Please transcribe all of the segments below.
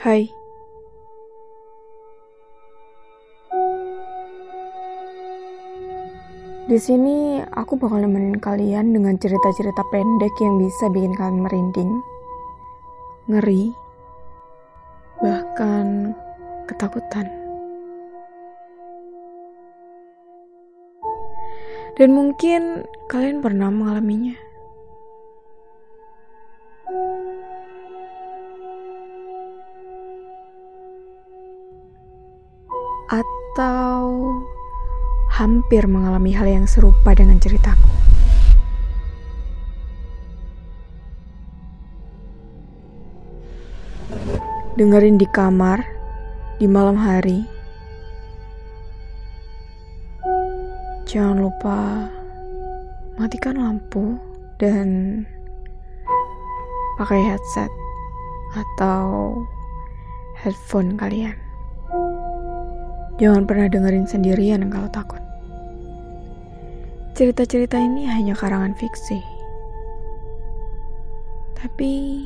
Hai. Di sini aku bakal nemenin kalian dengan cerita-cerita pendek yang bisa bikin kalian merinding, ngeri, bahkan ketakutan. Dan mungkin kalian pernah mengalaminya. Atau hampir mengalami hal yang serupa dengan ceritaku. Dengerin di kamar, di malam hari. Jangan lupa matikan lampu dan pakai headset atau headphone kalian. Jangan pernah dengerin sendirian kalau takut. Cerita-cerita ini hanya karangan fiksi. Tapi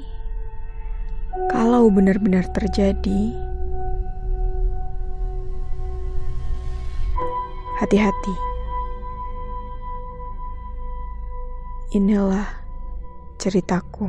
kalau benar-benar terjadi, hati-hati. Inilah ceritaku.